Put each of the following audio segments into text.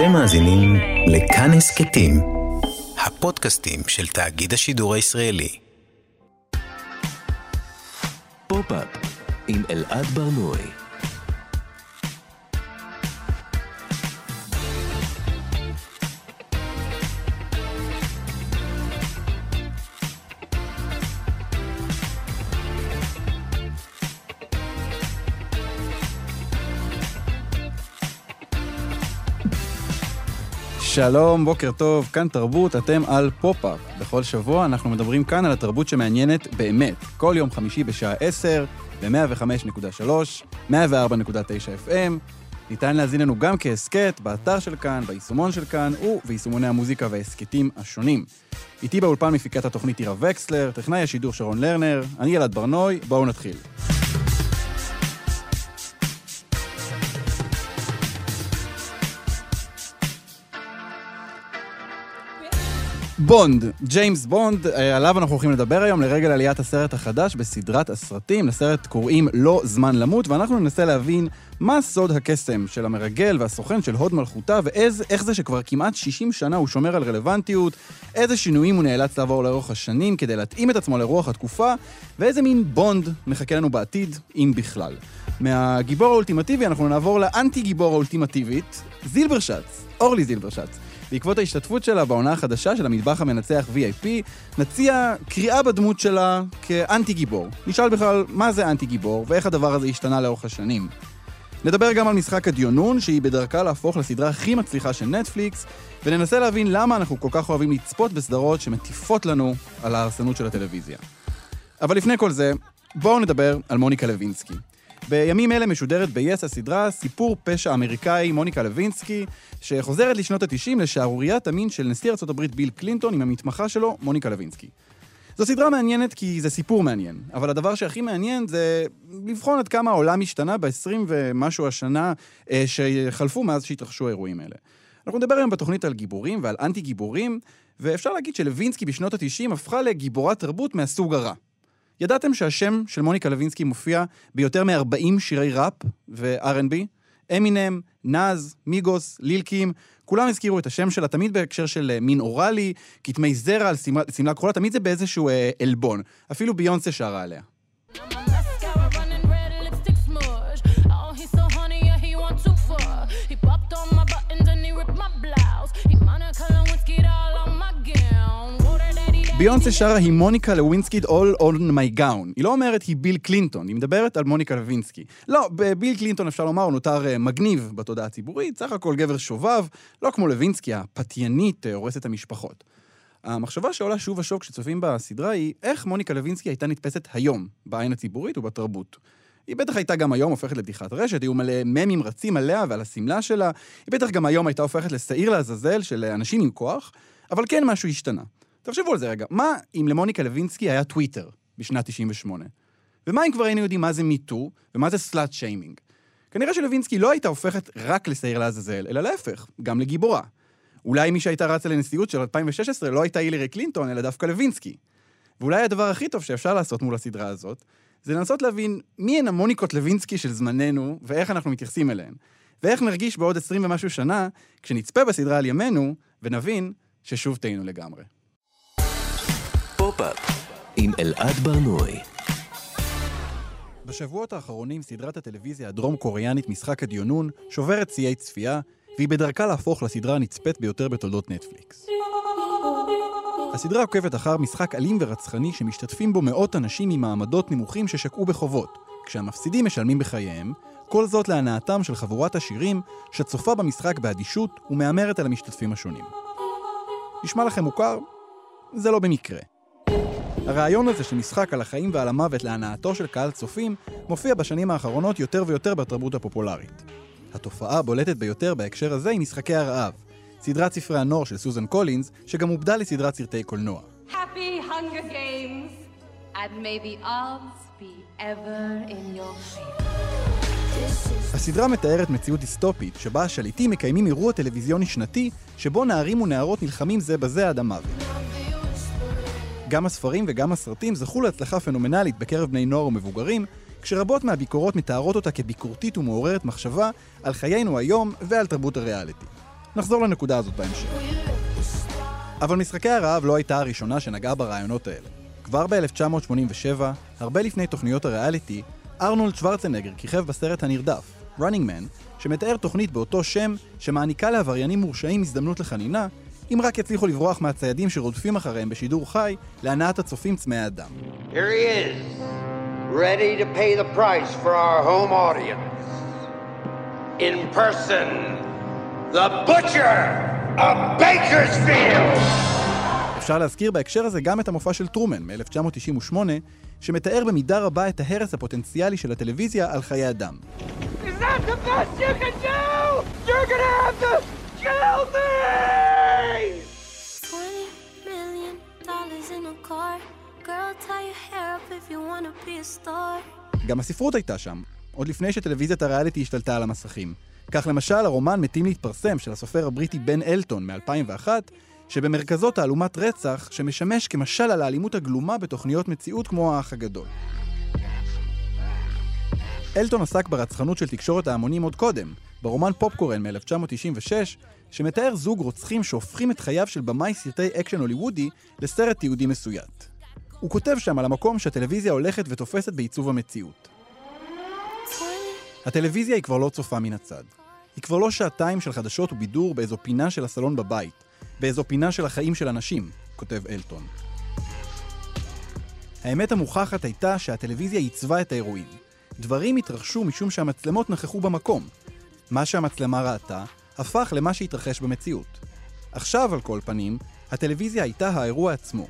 אתם מאזינים לכאן הסכתים, הפודקאסטים של תאגיד השידור הישראלי. פופ-אפ עם אלעד בר-נוי. שלום, בוקר טוב, כאן תרבות, אתם על פופ-אפ. בכל שבוע אנחנו מדברים כאן על התרבות שמעניינת באמת. כל יום חמישי בשעה 10, ב-105.3, 104.9 FM. ניתן להאזין לנו גם כהסכת, באתר של כאן, ביישומון של כאן, וביישומוני המוזיקה וההסכתים השונים. איתי באולפן מפיקת התוכנית עירה וקסלר, טכנאי השידור שרון לרנר, אני אלעד בר-נוי, בואו נתחיל. בונד, ג'יימס בונד, אה, עליו אנחנו הולכים לדבר היום לרגל עליית הסרט החדש בסדרת הסרטים. לסרט קוראים לא זמן למות, ואנחנו ננסה להבין מה סוד הקסם של המרגל והסוכן של הוד מלכותה, ואיך זה שכבר כמעט 60 שנה הוא שומר על רלוונטיות, איזה שינויים הוא נאלץ לעבור לאורך השנים כדי להתאים את עצמו לרוח התקופה, ואיזה מין בונד מחכה לנו בעתיד, אם בכלל. מהגיבור האולטימטיבי אנחנו נעבור לאנטי גיבור האולטימטיבית, זילברשץ, אורלי זילברשץ. בעקבות ההשתתפות שלה בעונה החדשה של המטבח המנצח VIP, נציע קריאה בדמות שלה כאנטי גיבור. נשאל בכלל מה זה אנטי גיבור ואיך הדבר הזה השתנה לאורך השנים. נדבר גם על משחק הדיונון, שהיא בדרכה להפוך לסדרה הכי מצליחה של נטפליקס, וננסה להבין למה אנחנו כל כך אוהבים לצפות בסדרות שמטיפות לנו על ההרסנות של הטלוויזיה. אבל לפני כל זה, בואו נדבר על מוניקה לוינסקי. בימים אלה משודרת ב-yes הסדרה סיפור פשע אמריקאי מוניקה לוינסקי, שחוזרת לשנות ה-90 לשערוריית המין של נשיא ארה"ב ביל קלינטון עם המתמחה שלו, מוניקה לוינסקי. זו סדרה מעניינת כי זה סיפור מעניין, אבל הדבר שהכי מעניין זה לבחון עד כמה העולם השתנה ב-20 ומשהו השנה אה, שחלפו מאז שהתרחשו האירועים האלה. אנחנו נדבר היום בתוכנית על גיבורים ועל אנטי גיבורים, ואפשר להגיד שלוינסקי בשנות ה-90 הפכה לגיבורת תרבות מהסוג הרע. ידעתם שהשם של מוניקה לוינסקי מופיע ביותר מ-40 שירי ראפ ו-R&B? אמינם, נאז, מיגוס, ליל קים, כולם הזכירו את השם שלה, תמיד בהקשר של אה, מין אוראלי, כתמי זרע על שמלה כחולה, תמיד זה באיזשהו אה, עלבון. אפילו ביונסה שרה עליה. ביונסה שרה היא מוניקה לווינסקי All on my gown. היא לא אומרת היא ביל קלינטון, היא מדברת על מוניקה לווינסקי. לא, ביל קלינטון אפשר לומר, הוא נותר אה, מגניב בתודעה הציבורית, סך הכל גבר שובב, לא כמו לווינסקי, הפתיינית אה, הורסת המשפחות. המחשבה שעולה שוב ושוב כשצופים בסדרה היא איך מוניקה לוינסקי הייתה נתפסת היום, בעין הציבורית ובתרבות. היא בטח הייתה גם היום הופכת לבדיחת רשת, היו מלא ממים רצים עליה ועל השמלה שלה, היא בטח גם היום הייתה הופכת לשעיר לעזאזל של אנשים עם כוח, אבל כן משהו השתנה. תחשבו על זה רגע, מה אם למוניקה לוינסקי היה טוויטר בשנת 98? ומה אם כבר היינו יודעים מה זה מיטו ומה זה סלאט שיימינג? כנראה שלוינסקי לא הייתה הופכת רק לשעיר לעזאזל, אלא להפך, גם לגיבורה. אולי מי שהייתה רצה לנשיאות של 2016 לא הייתה הילרי קלינטון, אלא דווקא לוינסקי. ואולי הדבר הכי טוב שאפשר לעשות מול הסדרה הזאת, זה לנסות להבין מי הן המוניקות לוינסקי של זמננו, ואיך אנחנו מתייחסים אליהן. ואיך נרגיש בעוד 20 ומשהו שנה, כשנצפה בסדרה על ימינו, ונבין ששוב טעינו לגמרי. פופ-אפ עם אלעד בר-נוי. בשבועות האחרונים סדרת הטלוויזיה הדרום-קוריאנית משחק הדיונון שוברת שיאי צפייה, והיא בדרכה להפוך לסדרה הנצפית ביותר בתולדות נטפליקס. הסדרה עוקבת אחר משחק אלים ורצחני שמשתתפים בו מאות אנשים ממעמדות נמוכים ששקעו בחובות, כשהמפסידים משלמים בחייהם, כל זאת להנאתם של חבורת עשירים שצופה במשחק באדישות ומהמרת על המשתתפים השונים. נשמע לכם מוכר? זה לא במקרה. הרעיון הזה של משחק על החיים ועל המוות להנאתו של קהל צופים מופיע בשנים האחרונות יותר ויותר בתרבות הפופולרית. התופעה הבולטת ביותר בהקשר הזה היא משחקי הרעב, סדרת ספרי הנוער של סוזן קולינס, שגם עובדה לסדרת סרטי קולנוע. Happy Hunger Games, and may the odds be ever in your favor. הסדרה מתארת מציאות דיסטופית, שבה השליטים מקיימים אירוע טלוויזיוני שנתי, שבו נערים ונערות נלחמים זה בזה עד המוות. גם הספרים וגם הסרטים זכו להצלחה פנומנלית בקרב בני נוער ומבוגרים, כשרבות מהביקורות מתארות אותה כביקורתית ומעוררת מחשבה על חיינו היום ועל תרבות הריאליטי. נחזור לנקודה הזאת בהמשך. אבל משחקי הרעב לא הייתה הראשונה שנגעה ברעיונות האלה. כבר ב-1987, הרבה לפני תוכניות הריאליטי, ארנולד שוורצנגר כיכב בסרט הנרדף, Running Man, שמתאר תוכנית באותו שם שמעניקה לעבריינים מורשעים הזדמנות לחנינה, אם רק יצליחו לברוח מהציידים שרודפים אחריהם בשידור חי, להנאת הצופים צמאי הדם. Here he is, ready to pay the price for our home audience. In person, the butcher of Bakersfield! אפשר להזכיר בהקשר הזה גם את המופע של טרומן מ-1998, שמתאר במידה רבה את ההרס הפוטנציאלי של הטלוויזיה על חיי אדם. Is that the best you can do? You're gonna have to kill me! 20 million dollars in a car. Girl, tie your hair up if you wanna be a star. גם הספרות הייתה שם, עוד לפני שטלוויזיית הריאליטי השתלטה על המסכים. כך למשל הרומן מתים להתפרסם של הסופר הבריטי בן אלטון מ-2001, שבמרכזו תעלומת רצח שמשמש כמשל על האלימות הגלומה בתוכניות מציאות כמו האח הגדול. אלטון עסק ברצחנות של תקשורת ההמונים עוד קודם, ברומן פופקורן מ-1996, שמתאר זוג רוצחים שהופכים את חייו של במאי סרטי אקשן הוליוודי לסרט תיעודי מסויט. הוא כותב שם על המקום שהטלוויזיה הולכת ותופסת בעיצוב המציאות. 20 הטלוויזיה היא כבר לא צופה מן הצד. היא כבר לא שעתיים של חדשות ובידור באיזו פינה של הסלון בבית, באיזו פינה של החיים של אנשים, כותב אלטון. האמת המוכחת הייתה שהטלוויזיה עיצבה את האירועים. דברים התרחשו משום שהמצלמות נכחו במקום. מה שהמצלמה ראתה, הפך למה שהתרחש במציאות. עכשיו, על כל פנים, הטלוויזיה הייתה האירוע עצמו.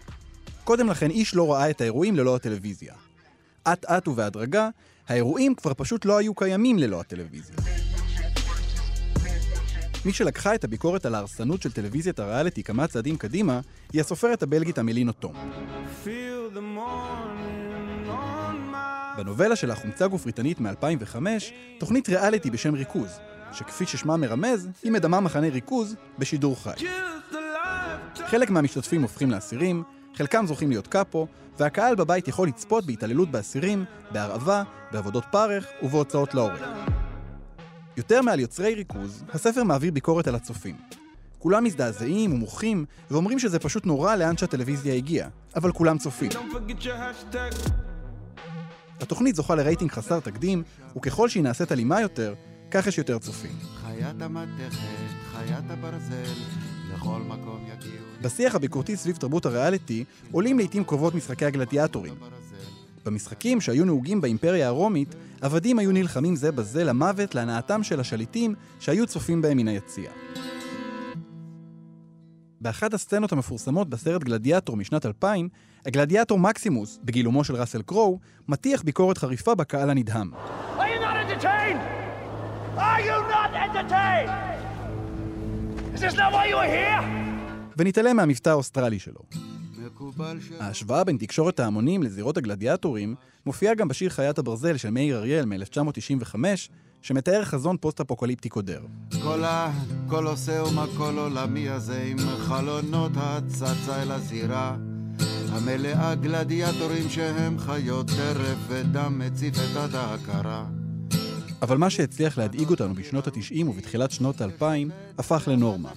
קודם לכן איש לא ראה את האירועים ללא הטלוויזיה. אט אט ובהדרגה, האירועים כבר פשוט לא היו קיימים ללא הטלוויזיה. מי שלקחה את הביקורת על ההרסנות של טלוויזיית הריאליטי כמה צעדים קדימה, היא הסופרת הבלגית המלינו תום. בנובלה שלה חומצה גופריתנית מ-2005, תוכנית ריאליטי בשם ריכוז, שכפי ששמה מרמז, היא מדמה מחנה ריכוז בשידור חי. חלק מהמשתתפים הופכים לאסירים, חלקם זוכים להיות קאפו, והקהל בבית יכול לצפות בהתעללות באסירים, בהרעבה, בעבודות פרך ובהוצאות להורג. יותר מעל יוצרי ריכוז, הספר מעביר ביקורת על הצופים. כולם מזדעזעים ומוחים, ואומרים שזה פשוט נורא לאן שהטלוויזיה הגיעה, אבל כולם צופים. התוכנית זוכה לרייטינג חסר תקדים, וככל שהיא נעשית אלימה יותר, כך יש יותר צופים. חיית המתכת, חיית הברזל, לכל מקום יגיעו. בשיח הביקורתי סביב תרבות הריאליטי, עולים לעיתים קרובות משחקי הגלדיאטורים. במשחקים שהיו נהוגים באימפריה הרומית, עבדים היו נלחמים זה בזה למוות להנאתם של השליטים שהיו צופים בהם מן היציע. באחת הסצנות המפורסמות בסרט גלדיאטור משנת 2000, הגלדיאטור מקסימוס, בגילומו של ראסל קרואו, מטיח ביקורת חריפה בקהל הנדהם. Are you not entertained? Are you not entertained? Is this not why you are here? ונתעלם מהמבטא האוסטרלי שלו. ההשוואה בין תקשורת ההמונים לזירות הגלדיאטורים מופיעה גם בשיר חיית הברזל של מאיר אריאל מ-1995, שמתאר חזון פוסט-אפוקליפטי קודר. כל הקולוסאום הכל עולמי הזה עם חלונות הצצה אל הזירה המלאה גלדיאטורים שהם חיות טרף ודם מציף את ההכרה אבל מה שהצליח להדאיג אותנו בשנות ה-90 ובתחילת שנות ה-2000, הפך לנורמה.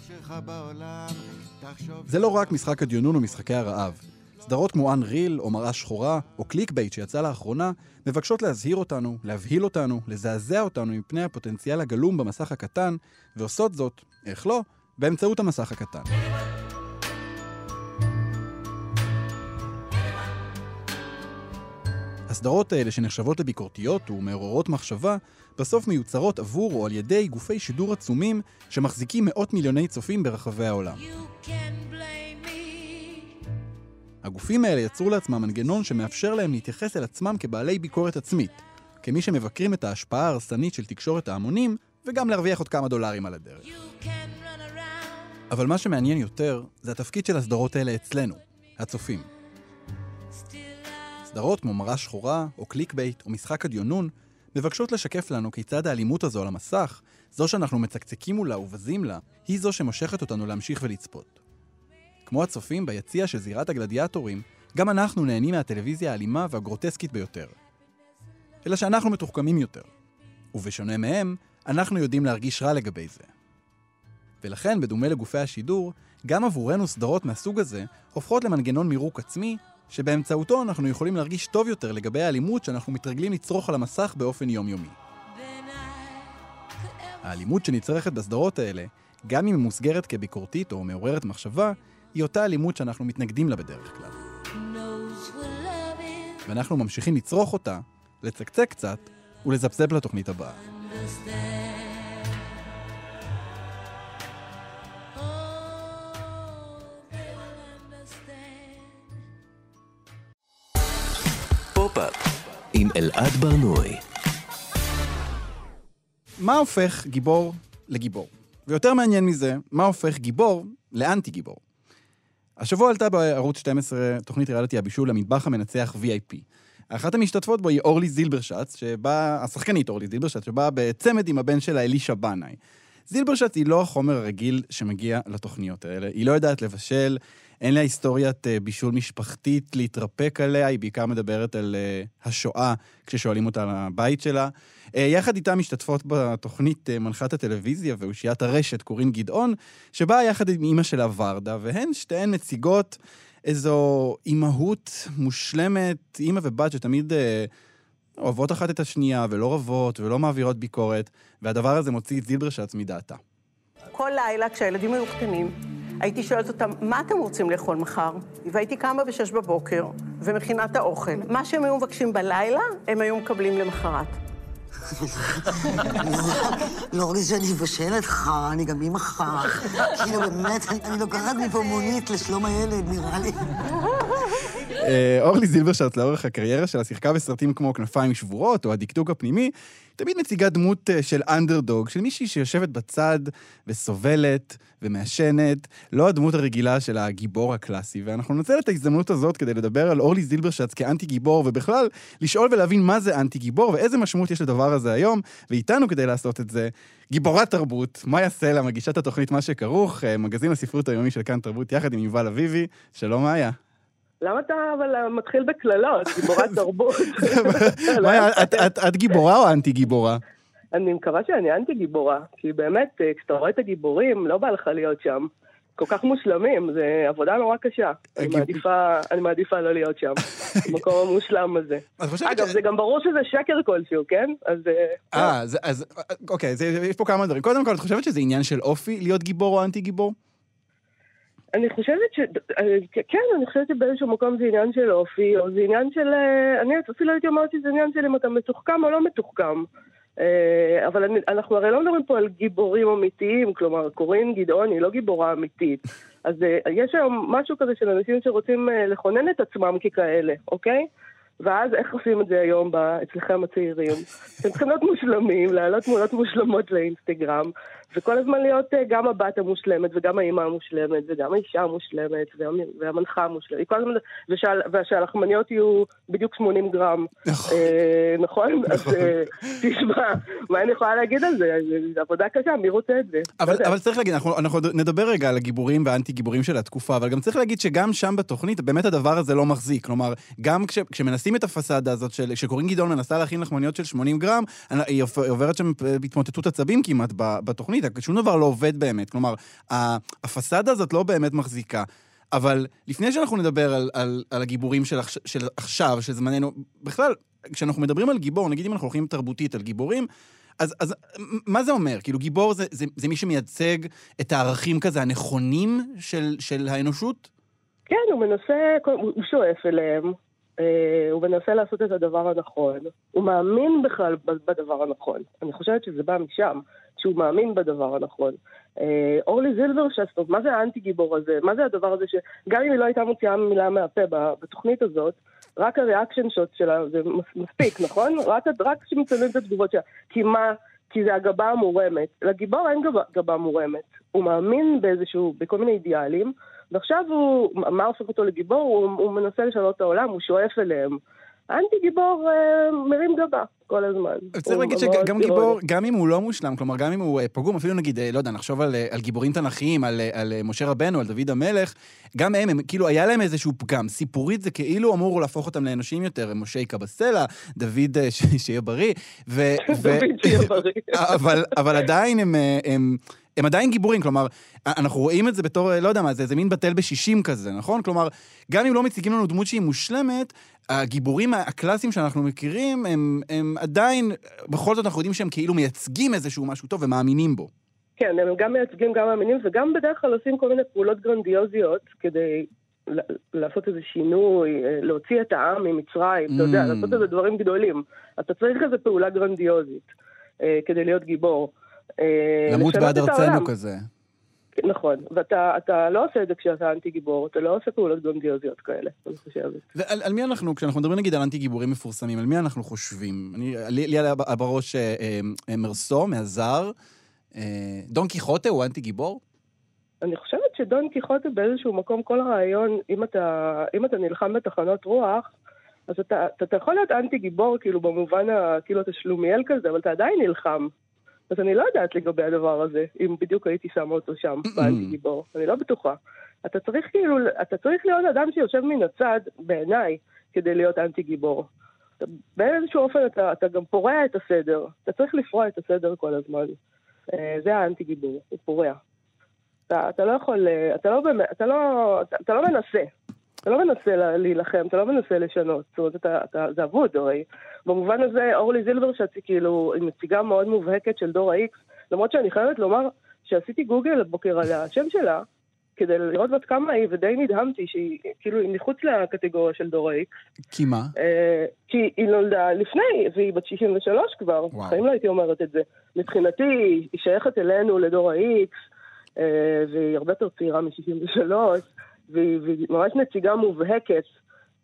זה לא רק משחק הדיונון ומשחקי הרעב. סדרות כמו Unreal, או מראה שחורה, או קליק בייט שיצא לאחרונה, מבקשות להזהיר אותנו, להבהיל אותנו, לזעזע אותנו מפני הפוטנציאל הגלום במסך הקטן, ועושות זאת, איך לא, באמצעות המסך הקטן. הסדרות האלה שנחשבות לביקורתיות ומעוררות מחשבה, בסוף מיוצרות עבור או על ידי גופי שידור עצומים שמחזיקים מאות מיליוני צופים ברחבי העולם. הגופים האלה יצרו לעצמם מנגנון שמאפשר להם להתייחס אל עצמם כבעלי ביקורת עצמית, כמי שמבקרים את ההשפעה ההרסנית של תקשורת ההמונים, וגם להרוויח עוד כמה דולרים על הדרך. אבל מה שמעניין יותר, זה התפקיד של הסדרות האלה אצלנו, הצופים. Still סדרות כמו מראה שחורה, או Clickbait, או משחק הדיונון, מבקשות לשקף לנו כיצד האלימות הזו על המסך, זו שאנחנו מצקצקים מולה ובזים לה, היא זו שמושכת אותנו להמשיך ולצפות. כמו הצופים ביציע של זירת הגלדיאטורים, גם אנחנו נהנים מהטלוויזיה האלימה והגרוטסקית ביותר. אלא שאנחנו מתוחכמים יותר. ובשונה מהם, אנחנו יודעים להרגיש רע לגבי זה. ולכן, בדומה לגופי השידור, גם עבורנו סדרות מהסוג הזה הופכות למנגנון מירוק עצמי, שבאמצעותו אנחנו יכולים להרגיש טוב יותר לגבי האלימות שאנחנו מתרגלים לצרוך על המסך באופן יומיומי. האלימות שנצרכת בסדרות האלה, גם אם היא מוסגרת כביקורתית או מעוררת מחשבה, היא אותה אלימות שאנחנו מתנגדים לה בדרך כלל. ואנחנו ממשיכים לצרוך אותה, לצקצק קצת ולזפזפ לתוכנית הבאה. אלעד ברנועי. מה הופך גיבור לגיבור? ויותר מעניין מזה, מה הופך גיבור לאנטי גיבור? השבוע עלתה בערוץ 12 תוכנית ריאליטי הבישול למטבח המנצח VIP. אחת המשתתפות בו היא אורלי זילברשץ, שבאה, השחקנית אורלי זילברשץ, שבאה בצמד עם הבן שלה אלישע בנאי. זילברשץ היא לא החומר הרגיל שמגיע לתוכניות האלה. היא לא יודעת לבשל, אין לה היסטוריית אה, בישול משפחתית להתרפק עליה, היא בעיקר מדברת על אה, השואה כששואלים אותה על הבית שלה. אה, יחד איתה משתתפות בתוכנית מנחת הטלוויזיה ואושיית הרשת, קורין גדעון, שבאה יחד עם אימא שלה ורדה, והן שתיהן מציגות איזו אימהות מושלמת, אימא ובת שתמיד אוהבות אחת את השנייה, ולא רבות, ולא מעבירות ביקורת, והדבר הזה מוציא את זילברשץ מדעתה. כל לילה כשהילדים היו קטנים, הייתי שואלת אותם, מה אתם רוצים לאכול מחר? והייתי קמה בשש בבוקר ומכינה את האוכל. מה שהם היו מבקשים בלילה, הם היו מקבלים למחרת. לא רק שאני מבשלת חרא, אני גם אימא חרא. כאילו, באמת, אני לוקחת מפה מונית לשלום הילד, נראה לי. אה, אורלי זילברשט לאורך הקריירה שלה שיחקה בסרטים כמו כנפיים שבורות או הדקדוק הפנימי, תמיד מציגה דמות אה, של אנדרדוג, של מישהי שיושבת בצד וסובלת ומעשנת, לא הדמות הרגילה של הגיבור הקלאסי. ואנחנו ננצל את ההזדמנות הזאת כדי לדבר על אורלי זילברשץ כאנטי גיבור, ובכלל לשאול ולהבין מה זה אנטי גיבור ואיזה משמעות יש לדבר הזה היום, ואיתנו כדי לעשות את זה, גיבורת תרבות, מאיה סלע, מגישת התוכנית מה שכרוך, אה, מגזין הספרות היומי של כאן תרבות, יחד עם יובל אביבי. שלום מאיה. למה אתה אבל מתחיל בקללות? גיבורת תרבות. מאיה, את גיבורה או אנטי גיבורה? אני מקווה שאני אנטי גיבורה, כי באמת, אה, כשאתה רואה את הגיבורים, לא בא לך להיות שם. כל כך מושלמים, זה עבודה נורא קשה. אני מעדיפה, אני מעדיפה לא להיות שם, במקום המושלם הזה. אגב, זה גם ברור שזה שקר כלשהו, כן? אז... אה, אה אז אוקיי, יש פה כמה דברים. קודם כל, את חושבת שזה עניין של אופי להיות גיבור או אנטי גיבור? אני חושבת ש... כן, אני חושבת שבאיזשהו מקום זה עניין של אופי, או זה עניין של... אני אפילו הייתי אומרת שזה עניין של אם אתה מתוחכם או לא מתוחכם. אה, אבל אני, אנחנו הרי לא מדברים פה על גיבורים אמיתיים, כלומר, קורין גדעון היא לא גיבורה אמיתית. אז אה, יש היום משהו כזה של אנשים שרוצים אה, לכונן את עצמם ככאלה, אוקיי? ואז איך עושים את זה היום אצלכם הצעירים? אתם צריכים להיות מושלמים, להעלות תמונות מושלמות לאינסטגרם, וכל הזמן להיות אה, גם הבת המושלמת, וגם האימא המושלמת, וגם האישה המושלמת, והמנחה המושלמת, ושהלחמניות יהיו בדיוק 80 גרם. נכון? אה, נכון? אז נכון. אה, תשמע, מה אני יכולה להגיד על זה? זו עבודה קשה, מי רוצה את זה? אבל, אבל צריך להגיד, אנחנו, אנחנו נדבר רגע על הגיבורים והאנטי-גיבורים של התקופה, אבל גם צריך להגיד שגם שם בתוכנית, באמת הדבר הזה לא מחזיק. כלומר, גם כש, כשמנסים את הפסאדה הזאת, של, שקורין גדעון מנסה להכין לחמניות של 80 גרם, היא עוברת שם התמוטטות עצבים כמעט בתוכנית. תוכנית, שום דבר לא עובד באמת. כלומר, הפסאדה הזאת לא באמת מחזיקה. אבל לפני שאנחנו נדבר על, על, על הגיבורים של, של עכשיו, של זמננו, בכלל, כשאנחנו מדברים על גיבור, נגיד אם אנחנו הולכים תרבותית על גיבורים, אז, אז מה זה אומר? כאילו, גיבור זה, זה, זה מי שמייצג את הערכים כזה הנכונים של, של האנושות? כן, הוא מנסה, הוא שואף אליהם, הוא מנסה לעשות את הדבר הנכון, הוא מאמין בכלל בדבר הנכון. אני חושבת שזה בא משם. שהוא מאמין בדבר הנכון. אה, אורלי זילברשסטוב, מה זה האנטי גיבור הזה? מה זה הדבר הזה שגם אם היא לא הייתה מוציאה מילה מהפה בתוכנית הזאת, רק הריאקשן שוט שלה זה מספיק, נכון? רק, רק כשמצלמים את התגובות שלה. כי מה? כי זה הגבה המורמת. לגיבור אין גבה, גבה מורמת. הוא מאמין באיזשהו, בכל מיני אידיאלים, ועכשיו הוא, מה הופך אותו לגיבור? הוא, הוא מנסה לשנות את העולם, הוא שואף אליהם. האנטי גיבור אה, מרים גבה כל הזמן. צריך להגיד שגם גיבור, גם אם הוא לא מושלם, כלומר, גם אם הוא אה, פגום, אפילו נגיד, אה, לא יודע, נחשוב על, על גיבורים תנכיים, על, על משה רבנו, על דוד המלך, גם הם, הם, כאילו, היה להם איזשהו פגם. סיפורית זה כאילו אמור להפוך אותם לאנושים יותר, משה יקה בסלע, דוד שיהיה בריא, ו... דוד שיהיה בריא. אבל, אבל עדיין הם, הם, הם עדיין גיבורים, כלומר, אנחנו רואים את זה בתור, לא יודע מה, זה איזה מין בטל בשישים כזה, נכון? כלומר, גם אם לא מציגים לנו דמות שהיא מושלמת, הגיבורים הקלאסיים שאנחנו מכירים, הם, הם עדיין, בכל זאת אנחנו יודעים שהם כאילו מייצגים איזשהו משהו טוב ומאמינים בו. כן, הם גם מייצגים, גם מאמינים, וגם בדרך כלל עושים כל מיני פעולות גרנדיוזיות כדי לעשות איזה שינוי, אה, להוציא את העם ממצרים, אתה יודע, Mm. לעשות איזה דברים גדולים. אתה צריך איזו פעולה גרנדיוזית אה, כדי להיות גיבור. אה, למות בעד ארצנו. כזה. נכון, ואתה אתה לא עושה את זה כשאתה אנטי גיבור, אתה לא עושה פעולות גרנדיוזיות כאלה, אני חושבת. ועל על מי אנחנו, כשאנחנו מדברים נגיד על אנטי גיבורים מפורסמים, על מי אנחנו חושבים? אני, לי, לי עלה בראש אה, אה, מרסו, מהזר. אה, דון קיחוטה הוא אנטי גיבור? אני חושבת שדון קיחוטה באיזשהו מקום, כל הרעיון, אם אתה, אם אתה נלחם בתחנות רוח, אז אתה, אתה, אתה יכול להיות אנטי גיבור, כאילו במובן, ה, כאילו אתה שלומיאל כזה, אבל אתה עדיין נלחם. אז אני לא יודעת לגבי הדבר הזה, אם בדיוק הייתי שמה אותו שם, באנטי גיבור. אני לא בטוחה. אתה צריך כאילו, אתה צריך להיות אדם שיושב מן הצד, בעיניי, כדי להיות אנטי גיבור. באיזשהו אופן אתה, אתה גם פורע את הסדר. אתה צריך לפרוע את הסדר כל הזמן. אה, זה האנטי גיבור, הוא פורע. אתה, אתה לא יכול, אה, אתה לא באמת, אתה לא, אתה, אתה לא מנסה. אתה לא מנסה לה- להילחם, אתה לא מנסה לשנות. זאת אומרת, אתה, אתה, זה אבוד הרי. במובן הזה, אורלי זילברשץ היא כאילו, היא נציגה מאוד מובהקת של דור ה-X, למרות שאני חייבת לומר שעשיתי גוגל הבוקר על השם שלה, כדי לראות בת כמה היא, ודי נדהמתי שהיא כאילו היא מחוץ לקטגוריה של דור ה-X. כי מה? אה, כי היא נולדה לפני, והיא בת 63 כבר, וואו. בחיים לא הייתי אומרת את זה. מבחינתי, היא שייכת אלינו, לדור ה-X, אה, והיא הרבה יותר צעירה מ-63, והיא, והיא ממש נציגה מובהקת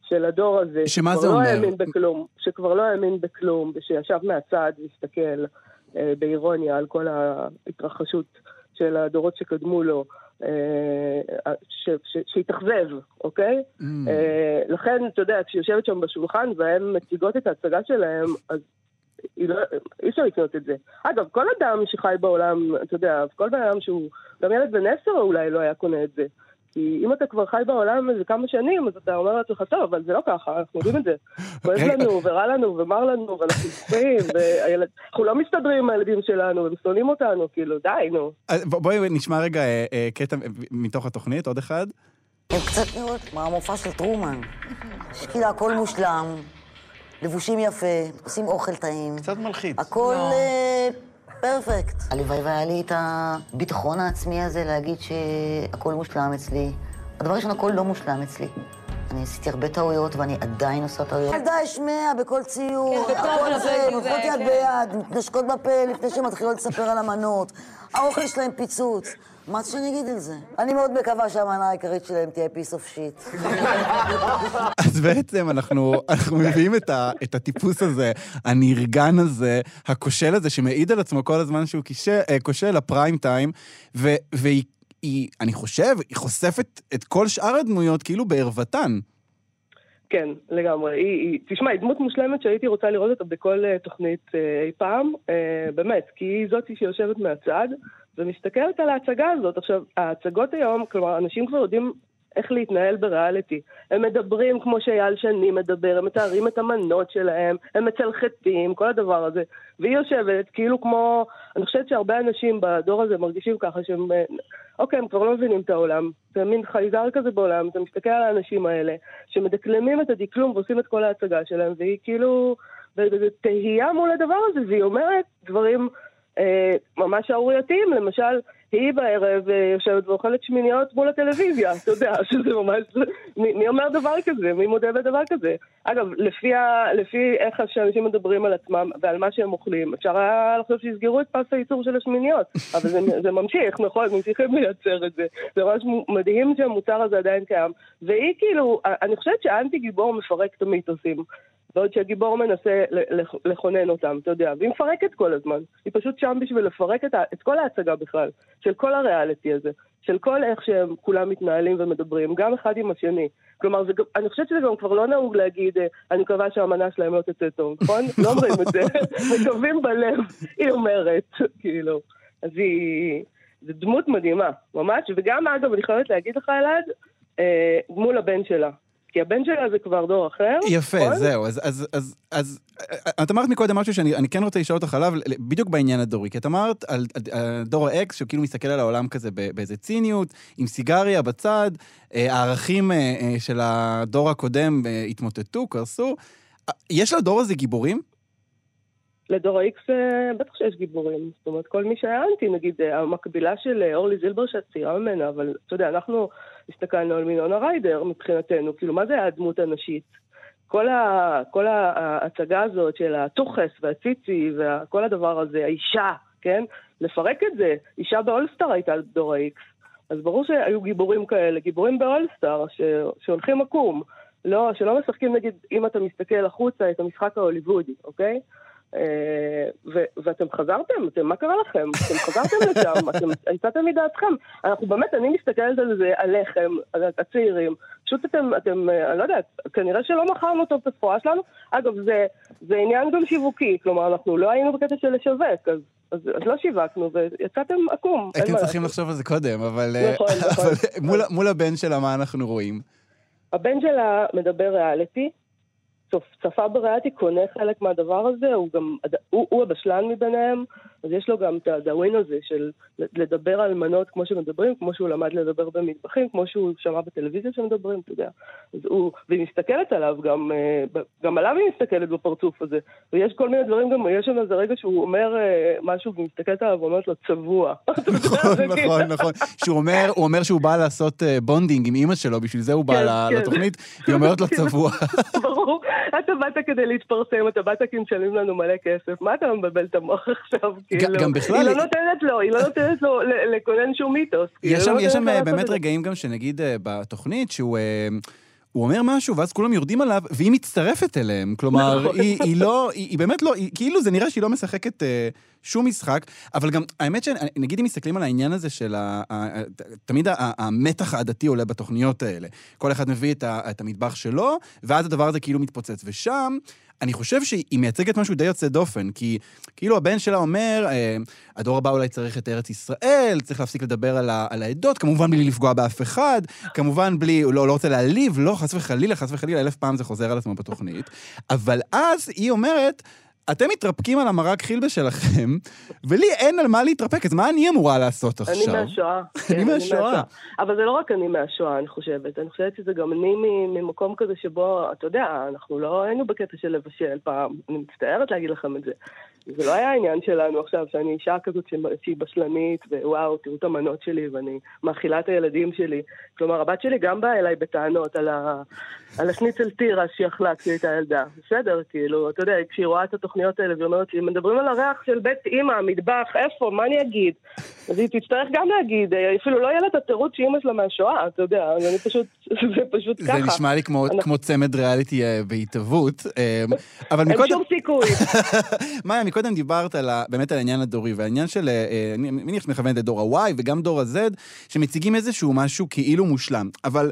של הדור הזה. שמה זה לא אומר? האמין בכלום, שכבר לא האמין בכלום, ושישב מהצד והסתכל אה, באירוניה על כל ההתרחשות של הדורות שקדמו לו. אה, שהתאכזב, אוקיי? Mm. אה, לכן, אתה יודע, כשהיא יושבת שם בשולחן והן מציגות את ההצגה שלהם, אז לא, אי אפשר לקנות את זה. אגב, כל אדם שחי בעולם, אתה יודע, כל בן אדם שהוא, גם ילד בן עשר אולי לא היה קונה את זה. כי אם אתה כבר חי בעולם איזה כמה שנים, אז אתה אומר לעצמך, טוב, אבל זה לא ככה, אנחנו יודעים את זה. כואב רגע. לנו, ורע לנו, ומר לנו, ואנחנו בוכים, ואנחנו לא מסתדרים עם הילדים שלנו, הם שונאים אותנו, כאילו, די, נו. בואי נשמע רגע אה, אה, קטע מתוך התוכנית, עוד אחד. הם קצת כמו המופע של טרומן. שכאילו הכל מושלם, לבושים יפה, עושים אוכל טעים. קצת מלחיץ. הכל אה, פרפקט. הלוואי והיה לי את הביטחון העצמי הזה להגיד שהכל מושלם אצלי. הדבר ראשון, הכל לא מושלם אצלי. אני עשיתי הרבה טעויות ואני עדיין עושה טעויות. ילדה השמע בכל ציור, כן, הכל זה, הולכות יד כן. ביד, מתנשקות בפה לפני שהן מתחילות לספר על המנות. האוכל שלהם פיצוץ. מה שאני אגיד על זה? אני מאוד מקווה שהמנה העיקרית שלהם תהיה piece of shit. אז בעצם אנחנו, אנחנו מביאים את, ה, את הטיפוס הזה, הנרגן הזה, הכושל הזה, שמעיד על עצמו כל הזמן שהוא אה, כושל לפריים טיים, ו, והיא, היא, אני חושב, היא חושפת את כל שאר הדמויות כאילו בערוותן. כן, לגמרי. היא, היא, תשמע, היא דמות מושלמת שהייתי רוצה לראות אותה בכל אה, תוכנית אה, אי פעם, אה, באמת, כי היא זאתי שיושבת מהצד ומסתכלת על ההצגה הזאת. עכשיו, ההצגות היום, כלומר, אנשים כבר יודעים איך להתנהל בריאליטי. הם מדברים כמו שאייל שני מדבר, הם מתארים את המנות שלהם, הם מצלחתים, כל הדבר הזה. והיא יושבת כאילו כמו, אני חושבת שהרבה אנשים בדור הזה מרגישים ככה שהם, אוקיי, הם כבר לא מבינים את העולם. זה מין חייזר כזה בעולם, אתה מסתכל על האנשים האלה, שמדקלמים את הדקלום ועושים את כל ההצגה שלהם, והיא כאילו בתהייה מול הדבר הזה, והיא אומרת דברים אה, ממש שערורייתיים, למשל, היא בערב אה, יושבת ואוכלת שמיניות מול הטלוויזיה, אתה יודע, שזה ממש... מי, מי אומר דבר כזה? מי מודה בדבר כזה? אגב, לפי, ה, לפי איך שאנשים מדברים על עצמם ועל מה שהם אוכלים, אפשר היה לחשוב שיסגרו את פס הייצור של השמיניות, אבל זה, זה ממשיך, נכון? ממשיכים לייצר את זה. זה ממש מדהים שהמוצר הזה עדיין קיים. והיא כאילו, אני חושבת שהאנטי גיבור מפרק את המיתוסים. בעוד שהגיבור מנסה לכונן אותם, אתה יודע, והיא מפרקת כל הזמן. היא פשוט שם בשביל לפרק את, את כל ההצגה בכלל, של כל הריאליטי הזה, של כל איך שהם כולם מתנהלים ומדברים, גם אחד עם השני. כלומר, זה, אני חושבת שזה גם כבר לא נהוג להגיד, אה, אני מקווה שהמנה שלהם לא תצא טוב, נכון? לא אומרים את זה, מקווים בלב, היא אומרת, כאילו. אז היא... זו דמות מדהימה, ממש, וגם אגב, אני חייבת להגיד לך, אלעד, אה, מול הבן שלה. כי הבן שלה זה כבר דור אחר. יפה, נכון? זהו. אז, אז, אז, אז את אמרת מקודם משהו שאני אני כן רוצה לשאול אותך עליו, בדיוק בעניין הדורי. כי את אמרת על, על, על דור האקס, שהוא כאילו מסתכל על העולם כזה באיזה ציניות, עם סיגריה בצד, אה, הערכים אה, אה, של הדור הקודם התמוטטו, קרסו. יש לדור הזה גיבורים? לדור ה-X בטח שיש גיבורים. זאת אומרת, כל מי שהיה אנטי, נגיד, המקבילה של אורלי זילבר צעירה ממנה, אבל אתה יודע, אנחנו הסתכלנו על מינונה ריידר מבחינתנו, כאילו, מה זה הדמות הנשית? כל, ה, כל ההצגה הזאת של הטוחס והציצי וכל הדבר הזה, האישה, כן? לפרק את זה, אישה באולסטאר הייתה דור ה-X. אז ברור שהיו גיבורים כאלה, גיבורים באולסטאר, שהולכים עקום. לא, שלא משחקים נגיד, אם אתה מסתכל החוצה, את המשחק ההוליוודי, אוקיי? אה, ו- ואתם חזרתם, אתם, מה קרה לכם? אתם חזרתם לשם, אתם יצאתם מדעתכם. אנחנו באמת, אני מסתכלת על זה, עליכם, על הצעירים. פשוט אתם, אתם, אה, אני לא יודעת, כנראה שלא מכרנו טוב את הסחורה שלנו. אגב, זה, זה עניין גם שיווקי, כלומר, אנחנו לא היינו בקטע של לשווק, אז, אז, אז לא שיווקנו, ויצאתם עקום. הייתם צריכים. לחשוב על זה קודם, אבל, אה, נכון, נכון. מול הבן שלה, מה אנחנו רואים? הבן שלה מדבר ריאליטי, צופ- צפה בריאליטי, קונה חלק מהדבר הזה, הוא גם, הוא, הוא הבשלן מביניהם, אז יש לו גם את הדאווין הזה של לדבר על מנות כמו שמדברים, כמו שהוא למד לדבר במטבחים, כמו שהוא שמע בטלוויזיה שמדברים, אתה יודע. אז הוא, והיא מסתכלת עליו, גם, אה, גם עליו היא מסתכלת בפרצוף הזה. ויש כל מיני דברים, גם יש שם איזה רגע שהוא אומר אה, משהו, והיא מסתכלת עליו ואומרת לו, צבוע. נכון, זה נכון, כאילו- נכון. שהוא אומר, הוא אומר שהוא בא לעשות אה, bonding עם אימא שלו, בשביל זה הוא בא כן, כן. לתוכנית, היא אומרת לו צבוע. ברור, אתה באת כדי להתפרסם, אתה באת כי משלמים לנו מלא כסף, מה אתה מבלבל את המוח עכשיו? כאילו? גם בכלל- היא לא נותנת לו, היא לא נותנת לו ל- לקונן שום מיתוס. יש שם, לא שם אה, באמת. רגעים גם שנגיד אה, בתוכנית, שהוא... הוא אומר משהו, ואז כולם יורדים עליו, והיא מצטרפת אליהם. כלומר, נכון. היא, היא לא, היא, היא באמת לא, היא, כאילו זה נראה שהיא לא משחקת אה, שום משחק, אבל גם, האמת שנגיד אם מסתכלים על העניין הזה של ה... ה, ה תמיד ה, ה, המתח העדתי עולה בתוכניות האלה. כל אחד מביא את, ה, את המטבח שלו, ואז הדבר הזה כאילו מתפוצץ. ושם, אני חושב שהיא מייצגת משהו די יוצא דופן, כי כאילו הבן שלה אומר, אה, הדור הבא אולי צריך את ארץ ישראל, צריך להפסיק לדבר על, ה, על העדות, כמובן בלי לפגוע באף אחד, כמובן בלי, הוא לא, לא רוצה להעליב, לא, חס וחלילה, חס וחלילה, אלף פעם זה חוזר על עצמו בתוכנית. אבל אז היא אומרת, אתם מתרפקים על המרק חילבה שלכם, ולי אין על מה להתרפק, אז מה אני אמורה לעשות אני עכשיו? מהשואה. אני כן, מהשואה. אבל זה לא רק אני מהשואה, אני חושבת. אני חושבת שזה גם אני ממקום כזה שבו, אתה יודע, אנחנו לא היינו בקטע של לבשל פעם. אני מצטערת להגיד לכם את זה. זה לא היה העניין שלנו עכשיו, שאני אישה כזאת שהיא בשלנית, ווואו, תראו את המנות שלי, ואני מאכילה את הילדים שלי. כלומר, הבת שלי גם באה אליי בטענות על, ה... על השניצל תירס שהיא אכלה כשהיא הייתה ילדה. בסדר, כאילו, אתה יודע, כשהיא רואה את התוכניות האלה, והיא אומרת לי, מדברים על הריח של בית אימא, המטבח, איפה, מה אני אגיד? אז היא תצטרך גם להגיד, אה, אפילו לא יהיה לה את התירוץ שאימא שלה מהשואה, אתה יודע, אני פשוט, זה פשוט ככה. זה נשמע לי כמו, אנחנו- כמו צמד ריאליטי אה, בהתהוות, אה, אבל אין מקודם... שום סיכוי. מאיה, מקודם דיברת על ה, באמת על העניין הדורי, והעניין של, אני מניח שאת מכוונת לדור ה-Y וגם דור ה-Z, שמציגים איזשהו משהו כאילו מושלם. אבל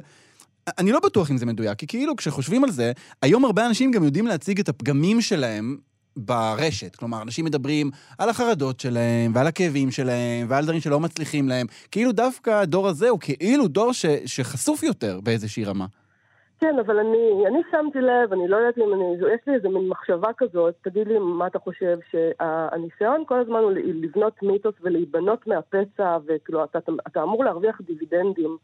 אני לא בטוח אם זה מדויק, כי כאילו כשחושבים על זה, היום הרבה אנשים גם יודעים להציג את הפגמים שלהם ברשת. כלומר, אנשים מדברים על החרדות שלהם, ועל הכאבים שלהם, ועל דברים שלא מצליחים להם. כאילו דווקא הדור הזה הוא כאילו דור ש, שחשוף יותר באיזושהי רמה. כן, אבל אני, אני שמתי לב, אני לא יודעת אם אני, יש לי איזה מין מחשבה כזאת, תגיד לי מה אתה חושב, שהניסיון כל הזמן הוא לבנות מיתוס ולהיבנות מהפצע, וכאילו, אתה, אתה, אתה אמור להרוויח דיבידנדים.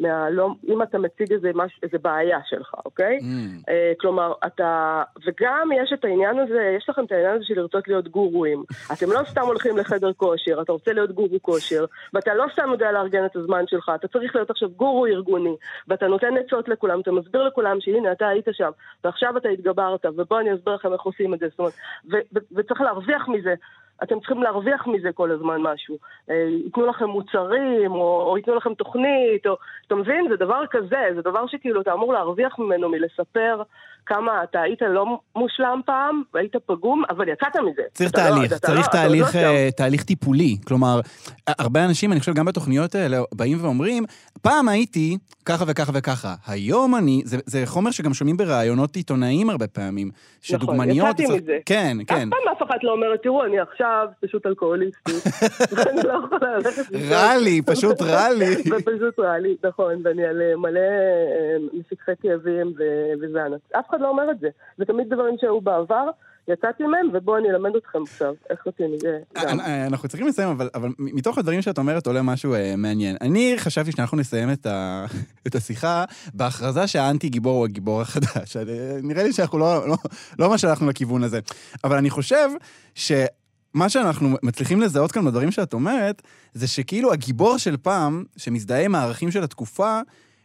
מה, לא, אם אתה מציג איזה, מש, איזה בעיה שלך, אוקיי? Mm. Uh, כלומר, אתה... וגם יש את העניין הזה, יש לכם את העניין הזה של לרצות להיות גורואים. אתם לא סתם הולכים לחדר כושר, אתה רוצה להיות גורו כושר, ואתה לא סתם יודע לארגן את הזמן שלך, אתה צריך להיות עכשיו גורו ארגוני, ואתה נותן עצות לכולם, אתה מסביר לכולם שהנה, אתה היית שם, ועכשיו אתה התגברת, ובוא אני אסביר לכם איך עושים את זה, זאת אומרת, ו- ו- וצריך להרוויח מזה. אתם צריכים להרוויח מזה כל הזמן משהו. אה, ייתנו לכם מוצרים, או, או ייתנו לכם תוכנית, או... אתה מבין? זה דבר כזה, זה דבר שכאילו אתה אמור להרוויח ממנו, מלספר. כמה אתה היית לא מושלם פעם, והיית פגום, אבל יצאת מזה. צריך אתה לא- תהליך, אתה צריך לא- תהליך, לא תהליך טיפולי. כלומר, הרבה אנשים, אני חושב, גם בתוכניות האלה, באים ואומרים, פעם הייתי ככה וככה וככה, היום אני, זה, זה חומר שגם שומעים בראיונות עיתונאיים הרבה פעמים, שדוגמניות... נכון, יצאתי מזה. כן, כן. אף פעם אף אחת לא אומרת, תראו, אני עכשיו פשוט אלכוהוליסטית. אני לא יכולה ללכת... רע לי, פשוט רע לי. ופשוט רע לי, נכון, ואני על אה, מלא אה, מפקחי כאבים ו- וזן. אף אחד לא אומר את זה. זה תמיד דברים שהיו בעבר, יצאתי מהם, ובואו אני אלמד אתכם עכשיו איך עושים מזה גם. אה, אנחנו צריכים לסיים, אבל, אבל מתוך הדברים שאת אומרת עולה משהו אה, מעניין. אני חשבתי שאנחנו נסיים את, ה, את השיחה בהכרזה שהאנטי גיבור הוא הגיבור החדש. אה, נראה לי שאנחנו לא, לא, לא ממש הלכנו לכיוון הזה. אבל אני חושב שמה שאנחנו מצליחים לזהות כאן בדברים שאת אומרת, זה שכאילו הגיבור של פעם, שמזדהה עם הערכים של התקופה,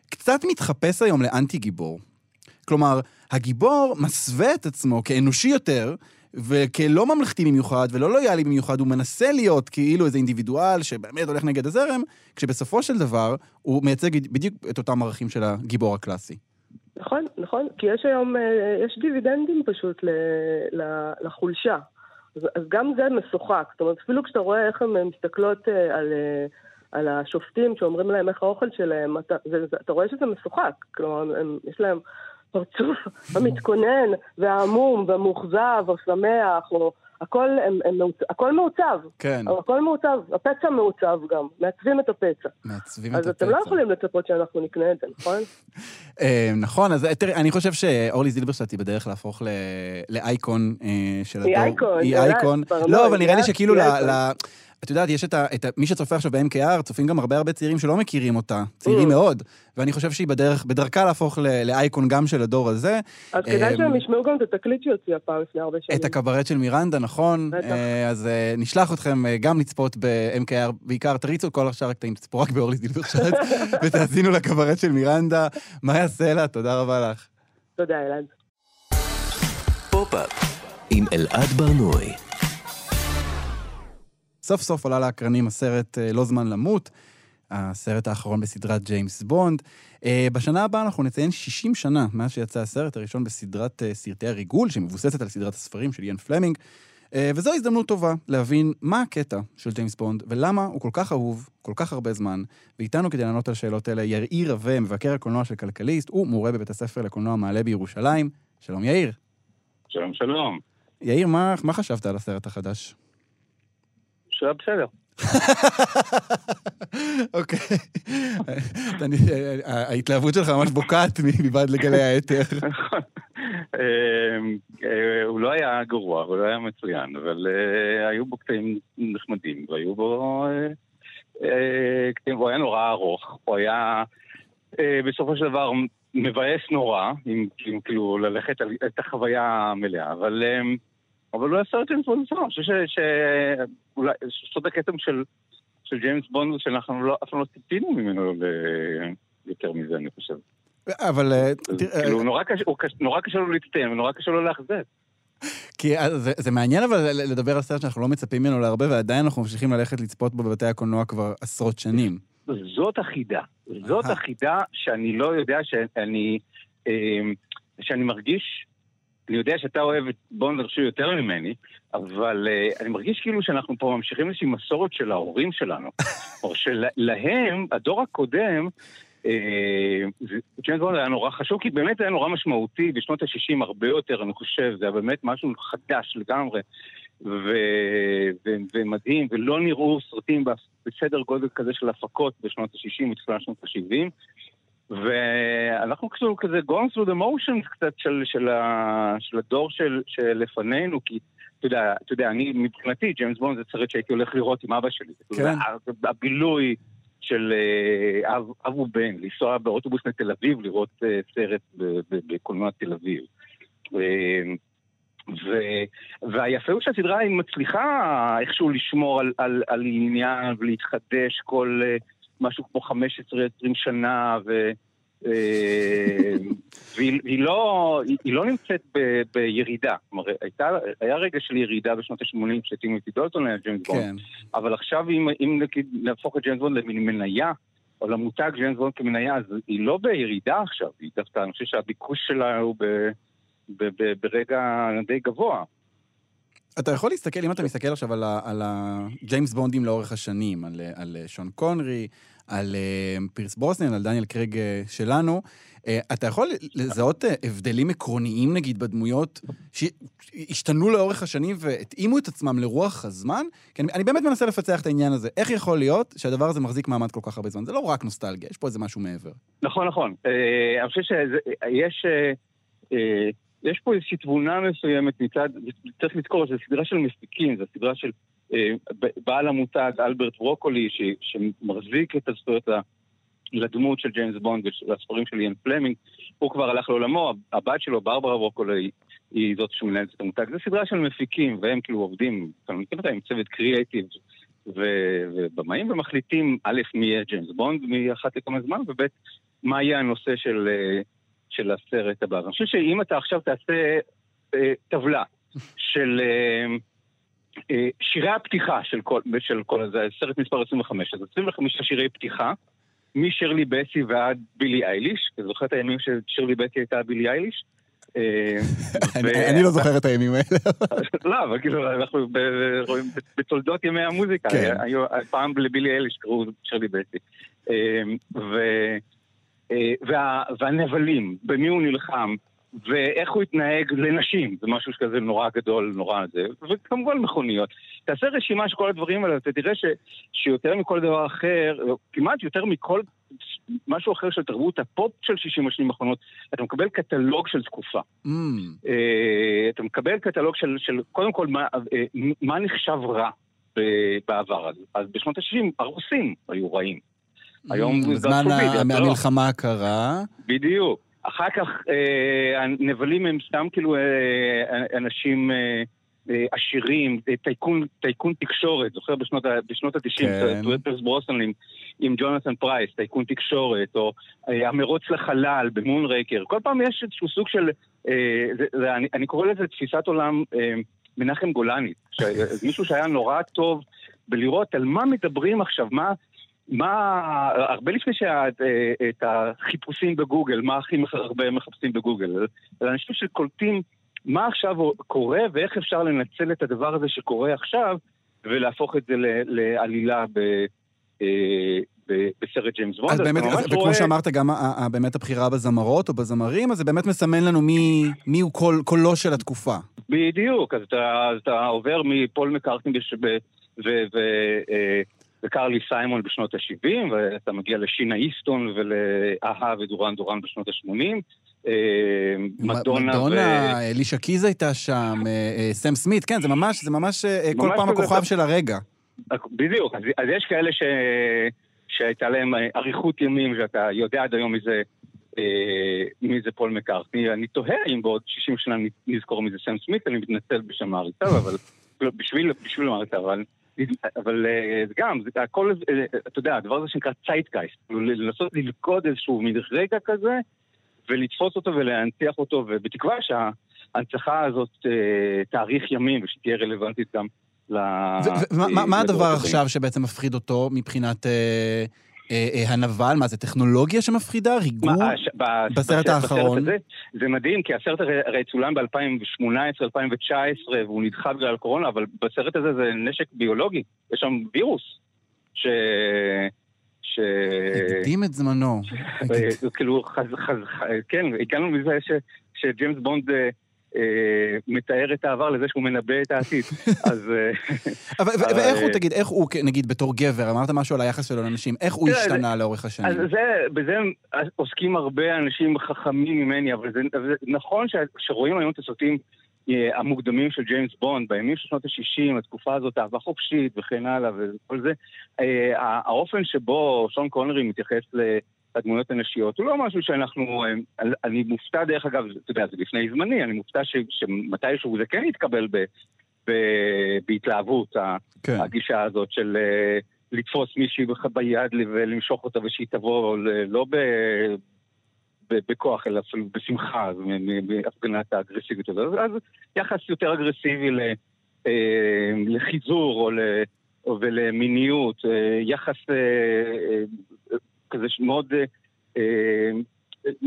קצת מתחפש היום לאנטי גיבור. כלומר, הגיבור מסווה את עצמו כאנושי יותר, וכלא ממלכתי במיוחד ולא לויאלי במיוחד, הוא מנסה להיות כאילו איזה אינדיבידואל שבאמת הולך נגד הזרם, כשבסופו של דבר הוא מייצג בדיוק את אותם ערכים של הגיבור הקלאסי. נכון, נכון, כי יש היום, אה, יש דיבידנדים פשוט לחולשה. אז, אז גם זה משוחק. זאת אומרת, אפילו כשאתה רואה איך הן מסתכלות אה, על, אה, על השופטים שאומרים להם איך האוכל שלהם, אתה, זה, זה, אתה רואה שזה משוחק. כלומר, הם, יש להם פרצוף המתכונן והעמום והמאוכזב או שמח, או הכל, הם, הם, הכל מעוצב. כן. הכל מעוצב, הפצע מעוצב גם, מעצבים את הפצע. מעצבים את אז הפצע. אתם לא יכולים לצפות שאנחנו נקנה את זה, נכון? אה, נכון, אז תראי, אני חושב שאורלי זילברשטט היא בדרך להפוך ל- לאייקון אה, של הדור. היא אייקון, היא אייקון. ברור, לא, אבל נראה לי שכאילו, את יודעת, יש את ה... את ה- מי שצופה עכשיו ב-MKR, צופים גם הרבה הרבה צעירים שלא מכירים אותה, צעירים Mm. מאוד, ואני חושב שהיא בדרך, בדרכה להפוך ל- לאייקון גם של הדור הזה. אז כדאי אה, שהם ישמעו גם את התקליט שהיא הוציאה פעם לפני הרבה שנים. את הקברט של מירנדה, נכון? בטח. אה, אז אה, נשלח אתכם אה, גם לצפות ב-MKR, בעיקר תריצו כל השאר הקטעים, תצפו רק באורלי זילברשט, ותאזינו לקברט של מירנדה. מאיה סלע, תודה רבה לך. תודה, אלעד. פופ-אפ עם אלעד ברנועי. סוף סוף עלה לאקרנים הסרט אה, לא זמן למות, הסרט האחרון בסדרת ג'יימס בונד. אה, בשנה הבאה אנחנו נציין 60 שנה מאז שיצא הסרט הראשון בסדרת אה, סרטי הריגול, שמבוססת על סדרת הספרים של איאן פלמינג. וזו הזדמנות טובה להבין מה הקטע של ג'יימס בונד ולמה הוא כל כך אהוב כל כך הרבה זמן. ואיתנו כדי לענות על השאלות האלה יאיר רווה, מבקר הקולנוע של כלכליסט, הוא מורה בבית הספר לקולנוע מעלה בירושלים. שלום יאיר. שלום, שלום. יאיר, מה, מה חשבת על הסרט החדש? שהיה בסדר. אוקיי. ההתלהבות שלך ממש בוקעת מבעד לגלי האתר. אה, אה, הוא לא היה גרוע, הוא לא היה מצוין, אבל אה, היו בו קטעים נחמדים, והיו בו אה, קטעים, הוא היה נורא ארוך, הוא היה בסופו של דבר מבאס נורא, אם כאילו ללכת על את החוויה המלאה, אבל... אה, אבל הוא היה סרט ג'יימס בונד בסדר, אני חושב ש- שאולי, סוד הכתם של, של ג'יימס בונד שאנחנו לא, אף פעם לא ציפינו ממנו ל- יותר מזה, אני חושב. אבל אה, כאילו, נורא קשה, קש- נורא קשה לו להצטיין ונורא קשה לו לאכזב. כי אה, זה, זה מעניין אבל לדבר על סרט שאנחנו לא מצפים ממנו להרבה, ועדיין אנחנו ממשיכים ללכת לצפות בו בבתי הקולנוע כבר עשרות שנים. זאת החידה. זאת. החידה שאני לא יודע שאני... אה, שאני מרגיש... אני יודע שאתה אוהב את בונד הרשו יותר ממני, אבל uh, אני מרגיש כאילו שאנחנו פה ממשיכים איזושהי מסורת של ההורים שלנו. או שלהם, הדור הקודם, ג'יימס בונד היה נורא חשוב, כי באמת היה נורא משמעותי בשנות ה-60 הרבה יותר, אני חושב, זה היה באמת משהו חדש לגמרי. ו- ו- ומדהים, ולא נראו סרטים בסדר גודל כזה של הפקות בשנות ה-60 ותחילת שנות ה-70. ואנחנו כאילו כזה going through the motions קצת של, של, ה, של הדור של, שלפנינו, כי אתה יודע, אתה יודע, אני מבחינתי, ג'יימס בונד זה סרט שהייתי הולך לראות עם אבא שלי. כן. זה הבילוי של אה, אב, אב ובן, לנסוע באוטובוס לתל אביב לראות אה, סרט בקולנוע תל אביב. אה, ו, והיפה הוא שהסדרה היא מצליחה איכשהו לשמור על, על, על עניין ולהתחדש כל משהו כמו 15-20 שנה, ו, אה, והיא היא לא, היא, היא לא נמצאת ב, בירידה. כלומר, הייתה, היה רגע של ירידה בשנות ה-80 כשטימותי דולטון היה ג'יימס בונד, כן. אבל עכשיו אם, אם נגיד להפוך את ג'יימס בונד למין מניה, או למותג ג'יימס בונד כמניה, אז היא לא בירידה עכשיו, היא דווקא, אני חושב שהביקוש שלה הוא ב... ב- ב- ברגע די גבוה. אתה יכול להסתכל, אם אתה מסתכל עכשיו על, הג'יימס בונדים לאורך השנים, על, על שון קונרי, על אה, פירס ברוסנן, על דניאל קרג אה, שלנו, אה, אתה יכול לזהות אה, הבדלים עקרוניים, נגיד, בדמויות שהשתנו לאורך השנים והתאימו את עצמם לרוח הזמן? כי אני, אני באמת מנסה לפצח את העניין הזה. איך יכול להיות שהדבר הזה מחזיק מעמד כל כך הרבה זמן? זה לא רק נוסטלגיה, יש פה איזה משהו מעבר. נכון, נכון. אה, אני חושב שיש... יש פה איזושהי תבונה מסוימת מצד, צריך לזכור, זו סדרה של מפיקים, זו סדרה של אה, בעל המותג אלברט ברוקולי, ש, שמחזיק את הזכויות לדמות של ג'יימס בונד והספרים של איין פלמינג, הוא כבר הלך לעולמו, הבת שלו, ברברה ברוקולי, היא זאת שמנהלת את המותג. זו סדרה של מפיקים, והם כאילו עובדים, אתה מכיר אותה עם צוות קריאייטיב ובמאים, ומחליטים, א', מי יהיה ג'יימס בונד מאחת לכמה זמן, וב', מה יהיה הנושא של... אה, של הסרט הבא. אני חושב שאם אתה עכשיו תעשה אה, טבלה של אה, אה, שירי הפתיחה של כל, של כל הזה, סרט מספר 25, אז 25 שירי פתיחה, משרלי בטי ועד בילי אייליש, אתה זוכר את הימים ששרלי בטי הייתה בילי אייליש? אה, אני לא זוכר את הימים האלה. לא, אבל כאילו, אנחנו רואים בתולדות ימי המוזיקה, כן. פעם לבילי אייליש קראו שרלי בטי. אה, וה, והנבלים, במי הוא נלחם, ואיך הוא התנהג לנשים, זה משהו שכזה נורא גדול, נורא זה, וכמובן מכוניות. תעשה רשימה של כל הדברים האלה, אתה תראה ש, שיותר מכל דבר אחר, כמעט יותר מכל משהו אחר של תרבות הפופ של 60 השנים האחרונות, אתה מקבל קטלוג של תקופה. Mm. אה, אתה מקבל קטלוג של, של קודם כל, מה, אה, מה נחשב רע בעבר. אז, אז בשנות ה-60 הרוסים היו רעים. היום זה בזמן המלחמה הקרה. בדיוק. אחר כך אה, הנבלים הם סתם כאילו אה, אנשים אה, אה, עשירים, טייקון, טייקון תקשורת, זוכר בשנות, בשנות ה-90, כן. פירס ברוסנן עם, ג'ונתן פרייס, טייקון תקשורת, או אה, המרוץ לחלל במונרייקר. כל פעם יש איזשהו סוג של, אה, זה, זה, אני, אני קורא לזה תפיסת עולם אה, מנחם גולני, מישהו שהיה נורא טוב בלראות על מה מדברים עכשיו, מה... מה, הרבה לפני שאת החיפושים בגוגל, מה הכי הרבה מחפשים בגוגל, זה אנשים שקולטים מה עכשיו קורה ואיך אפשר לנצל את הדבר הזה שקורה עכשיו ולהפוך את זה לעלילה ב... אה, בסרט ג'יימס בונד. אז באמת, וכמו רואה... שאמרת, גם באמת הבחירה בזמרות או בזמרים, אז זה באמת מסמן לנו מי, מי הוא קול, קולו של התקופה. בדיוק, אז אתה, אתה עובר מפול מקארטין ו... ו אה, וקרלי סיימון בשנות ה-70, ואתה מגיע לשינה איסטון ולאהה ודורן דורן בשנות ה-80. אה, מדונה ו... מדונה, אלישה קיז הייתה שם, אה, אה, סם סמית, כן, זה ממש, זה ממש כל פעם הכוכב של הרגע. בדיוק, אז, אז יש כאלה ש... שהייתה להם אריכות ימים, שאתה יודע עד היום מזה, אה, מי זה פול מקארטני. אני תוהה אם בעוד 60 שנה נזכור מי זה סם סמית, אני מתנצל בשם האריצה, אבל בשביל, בשביל את זה, אבל אבל אה, גם, זה הכל, אה, אתה יודע, הדבר הזה שנקרא צייטקייסט, כאילו, לנסות ללכוד איזשהו רגע כזה, ולתפוס אותו ולהנציח אותו, ובתקווה שההנצחה הזאת אה, תאריך ימים ושתהיה רלוונטית גם ל... מה הדבר עכשיו שבעצם מפחיד אותו מבחינת... אה, אה, הנבל, מה זה טכנולוגיה שמפחידה? ריגור? בסרט האחרון? הזה, זה מדהים, כי הסרט הרי צולם ב-2018-2019 והוא נדחה בגלל הקורונה, אבל בסרט הזה זה נשק ביולוגי, יש שם וירוס. ש... ש... הקדים את זמנו. כאילו, כן, הגענו מזה שג'יימס בונד אה, מתאר את העבר לזה שהוא מנבא את העתיד. אז... אה, ואיך הוא, תגיד, איך הוא, נגיד, בתור גבר, אמרת משהו על היחס שלו לאנשים, איך הוא השתנה לאורך השנים? אז בזה עוסקים הרבה אנשים חכמים ממני, אבל זה נכון שרואים היום את הסרטים אה, המוקדמים של ג'יימס בונד, בימים של שנות ה-60, התקופה הזאת, אהבה חופשית וכן הלאה וכל זה, האופן שבו שון קונרי מתייחס ל... הדמויות הנשיות, הוא לא משהו שאנחנו... אה, אני מופתע, דרך אגב, אתה יודע, זה לפני זמני, אני מופתע ש, שמתישהו זה כן יתקבל ב, ב, בהתלהבות, כן. הגישה הזאת של אה, לתפוס מישהי ביד ולמשוך אותה ושהיא תבוא, לא ב... בכוח, אלא אפילו בשמחה, מהפגנת האגרסיביות הזאת. אז יחס יותר אגרסיבי אה, לחיזור או, ל, או ולמיניות, יחס כזה מאוד אה, אה,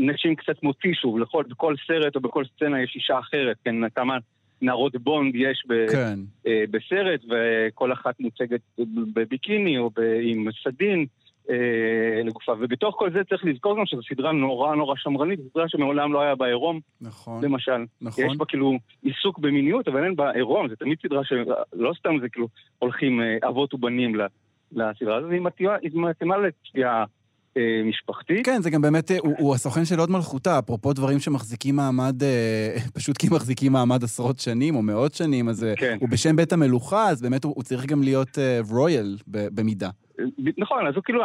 אנשים קצת כמו טישו, לכל, בכל סרט או בכל סצנה יש אישה אחרת, כן, כמה נערות בונד יש ב, כן. אה, בסרט, וכל אחת מוצגת בביקיני או ב, עם סדין אה, לגופה. ובתוך כל זה צריך לזכור גם שזו סדרה נורא נורא שמרנית, זו סדרה שמעולם לא היה בה עירום, נכון. למשל. נכון. יש בה כאילו עיסוק במיניות, אבל אין בה עירום, זה תמיד סדרה שלא סתם זה כאילו הולכים אה, אבות ובנים לסדרה הזאת, היא מתאימה- היא מתאימה לצפייה אה, משפחתית. כן, זה גם באמת, אה, הוא, הוא הסוכן של הוד מלכותה, אפרופו דברים שמחזיקים מעמד, אה, פשוט כי מחזיקים מעמד עשרות שנים או מאות שנים, אז כן. הוא בשם בית המלוכה, אז באמת הוא, הוא צריך גם להיות רויאל במידה. נכון, אז הוא כאילו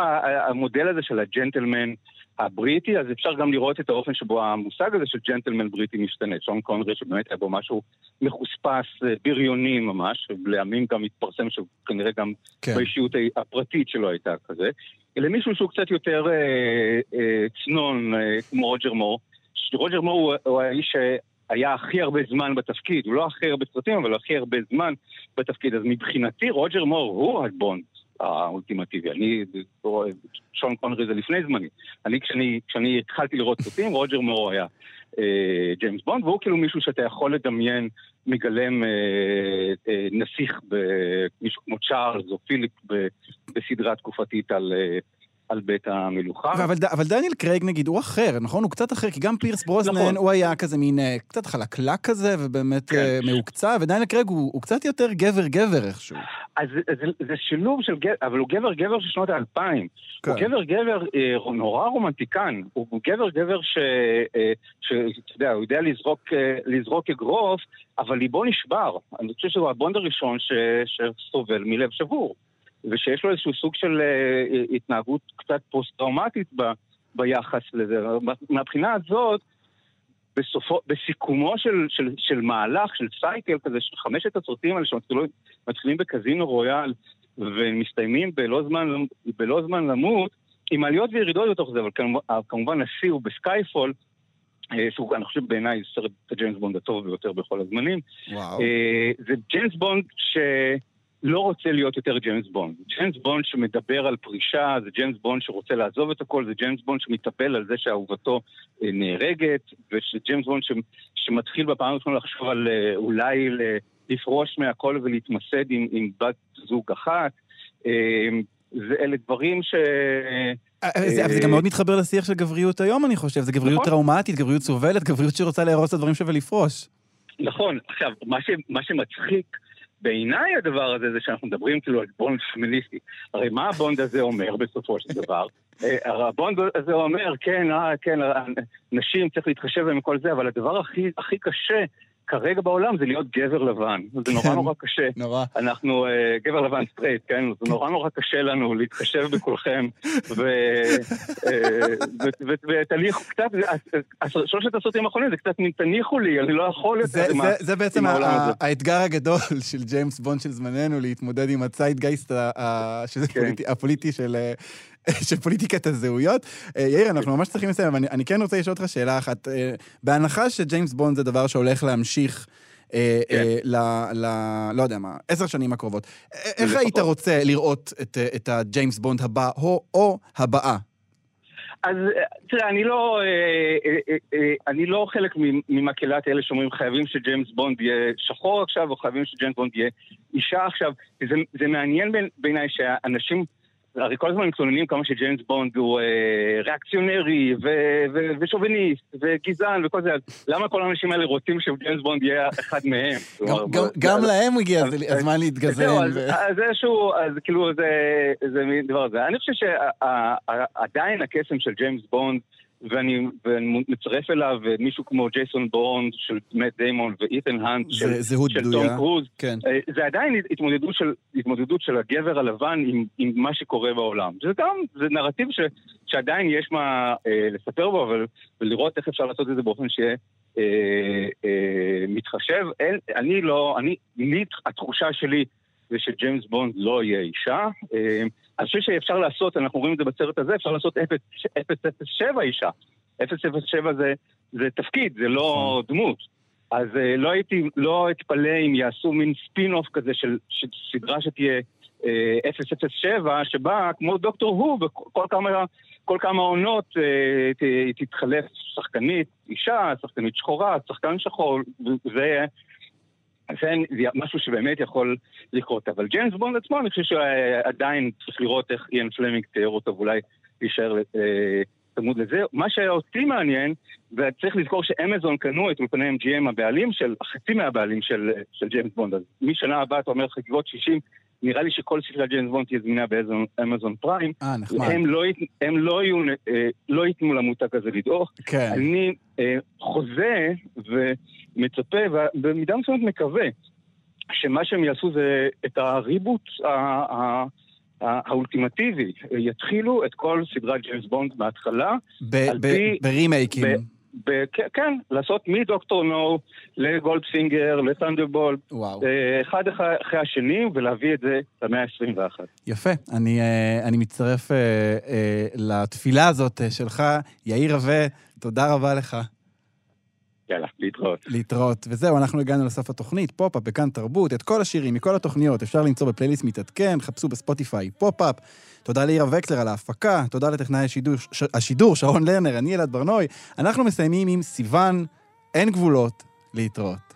המודל הזה של הג'נטלמן הבריטי, אז אפשר גם לראות את האופן שבו המושג הזה של ג'נטלמן בריטי משתנה. שון קונרי שבאמת היה בו משהו מחוספס, בריוני ממש, ולימים גם התפרסם שכנראה גם כן. באישיות הפרטית שלו הייתה כזה. למישהו שהוא קצת יותר אה, אה, צנון, אה, כמו רוג'ר מור. רוג'ר מור הוא, הוא האיש שהיה הכי הרבה זמן בתפקיד, הוא לא הכי הרבה סרטים, אבל הכי הרבה זמן בתפקיד. אז מבחינתי רוג'ר מור הוא הבונד האולטימטיבי. אני, שון קונרי זה לפני זמני. אני, כשאני, כשאני התחלתי לראות סרטים, רוג'ר מור היה אה, ג'יימס בונד, והוא כאילו מישהו שאתה יכול לדמיין מגלם אה, אה, נסיך, מישהו כמו צ'ארלס או פיליפ בסדרה תקופתית על, אה, על בית המלוכה. אבל, אבל דניאל קרייג נגיד, הוא אחר, נכון? הוא קצת אחר, כי גם פירס ברוסנן, נכון. הוא היה כזה מין אה, קצת חלקלק כזה, ובאמת כן. אה, מהוקצע, ודניאל קרייג הוא, הוא קצת יותר גבר-גבר איכשהו. אז זה, זה, שילוב של גבר, אבל הוא גבר גבר של שנות האלפיים. כן. הוא גבר גבר אה, נורא רומנטיקן. הוא, הוא גבר גבר ש... אה, שאתה יודע, הוא יודע לזרוק, אה, לזרוק אגרוף, אבל ליבו נשבר. אני חושב שהוא הבונד הראשון ש, שסובל מלב שבור. ושיש לו איזשהו סוג של אה, התנהגות קצת פוסט-טראומטית ב, ביחס לזה. מהבחינה הזאת, בסופו, בסיכומו של, של, של מהלך, של cycle כזה, של חמשת הסרטים האלה שמתחילים מתחילים בקזינו רויאל ומסתיימים בלא זמן, בלא זמן למות, עם עליות וירידות בתוך זה, אבל כמובן, כמובן השיא הוא בסקייפול, אה, שהוא, אני חושב בעיניי, סרט הג'יימס בונד הטוב ביותר בכל הזמנים. וואו. אה, זה ג'יימס בונד שלא רוצה להיות יותר ג'יימס בונד. ג'יימס בונד שמדבר על פרישה, זה ג'יימס בונד שרוצה לעזוב את הכל, זה ג'יימס בונד שמתאבל על זה שאהובתו אה, נהרגת, וג'יימס בונד ש, שמתחיל בפעם הראשונה לחשוב על אה, אולי לפרוש מהכל ולהתמסד עם, עם בת זוג אחת. אה, אלה דברים ש... זה, אבל זה גם מאוד מתחבר לשיח של גבריות היום, אני חושב. זה גבריות נכון. טראומטית, גבריות סובלת, גבריות שרוצה להרוס את הדברים שווה לפרוש. נכון, עכשיו, מה, ש, מה שמצחיק בעיניי הדבר הזה, זה שאנחנו מדברים כאילו על בונד פמיניסטי. הרי מה הבונד הזה אומר בסופו של דבר? אה, הרי הבונד הזה אומר, כן, אה, כן, אה, נשים צריך להתחשב בהם וכל זה, אבל הדבר הכי, הכי קשה כרגע בעולם זה להיות גבר לבן. זה נורא כן. נורא קשה. נורא. אנחנו אה, גבר לבן סטרייט, כן? זה נורא נורא קשה לנו להתחשב בכולכם, אה, ותניחו קצת, אז שלושת הסרטים האחרונים זה קצת מין תניחו לי, אני לא יכול יותר זה, עם ה- זה, זה בעצם העולם. האתגר הגדול של ג'יימס בונד של זמננו, להתמודד עם הציידגייסט כן. פוליטי, הפוליטי של, אה, של פוליטיקת הזהויות. אה, יאיר, אנחנו ממש צריכים לסיים, אבל אני, אני כן רוצה לשאול אותך שאלה אחת. אה, בהנחה שג'יימס בונד זה דבר שהולך להמשיך... אה, כן. ל. לא יודע מה, עשר שנים הקרובות. איך. היית רוצה לראות את, הג'יימס בונד הבא, או, או הבאה? אז אה, תראה, אני לא, אני לא חלק ממקהלת אלה שאומרים חייבים שג'יימס בונד יהיה שחור עכשיו, או חייבים שג'יימס בונד יהיה אישה עכשיו. זה, זה מעניין בעיניי שאנשים, הרי כל הזמן מתלוננים כמה שג'יימס בונד הוא אה, ריאקציונרי ו- ו- ושוביניסט וגזען וכל זה, אז למה כל האנשים האלה רוצים שג'יימס בונד יהיה אחד מהם? גם, גם, גם להם הגיע אז- הזמן להתגזען. אז, אז איזשהו, אז כאילו זה, זה מין דבר הזה. אני חושב שעדיין הקסם של ג'יימס בונד, ואני, ואני מצרף אליו מישהו כמו ג'ייסון בורן של מאט דיימון ואיתן האנט של, זה זהות של בדויה. תום קרוז, כן. אה, זה עדיין התמודדות של, התמודדות של הגבר הלבן עם, עם מה שקורה בעולם. זה גם, זה נרטיב ש, שעדיין יש מה אה, לספר בו, אבל, ולראות איך אפשר לעשות את זה באופן שיהיה אה, אה, מתחשב. אין, אני לא, אני, לי התחושה שלי זה שג'יימס בונד לא יהיה אישה. אה, אני חושב שאפשר לעשות, אנחנו רואים את זה בסרט הזה, אפשר לעשות 007 אישה. 007 זה, זה תפקיד, זה לא דמות. אז אה, לא הייתי, לא אתפלא אם יעשו מין ספין-אוף כזה של, של סדרה שתהיה אה, 007, שבה כמו דוקטור הו, וכל כמה, כל כמה עונות אה, תתחלף שחקנית אישה, שחקנית שחורה, שחקן שחור, וזה... זה משהו שבאמת יכול לקרות, אבל ג'יימס בונד עצמו, אני חושב שעדיין צריך לראות איך איין פלמינג תיאר אותו, ואולי להישאר אה, צמוד לזה. מה שהיה אותי מעניין, וצריך לזכור שאמזון קנו את אולפני MGM הבעלים של, חצי מהבעלים של, של ג'יימס בונד, אז משנה הבאה אתה אומר חגיגות 60, נראה לי שכל ספרי ג'יימס בונד תהיה זמינה באמזון פריים. אה, נחמד. הם לא, הם לא, יהיו, אה, לא ייתנו למותג הזה לדעוך. כן. אני אה, חוזה ומצפה, ובמידה מסוימת מקווה, שמה שהם יעשו זה את הריבוט האולטימטיבי. יתחילו את כל סדרת ג'יימס בונד מההתחלה. ברימייקים. כן, כן, לעשות מדוקטור נו לגולדפינגר, לטנדרבולט. אה, אחד אחרי השני, ולהביא את זה למאה ה-21. יפה. אני, אה, אני מצטרף אה, לתפילה הזאת שלך, יאיר רווה, תודה רבה לך. יאללה, להתראות. להתראות. וזהו, אנחנו הגענו לסוף התוכנית, פופ-אפ בכאן תרבות. את כל השירים מכל התוכניות אפשר למצוא בפלייליסט מתעדכן, חפשו בספוטיפיי פופ-אפ. תודה לאירה וקסלר על ההפקה, תודה לטכנאי השידור, ש... השידור שרון לרנר, אני אלעד ברנוי. אנחנו מסיימים עם סיוון, אין גבולות, להתראות.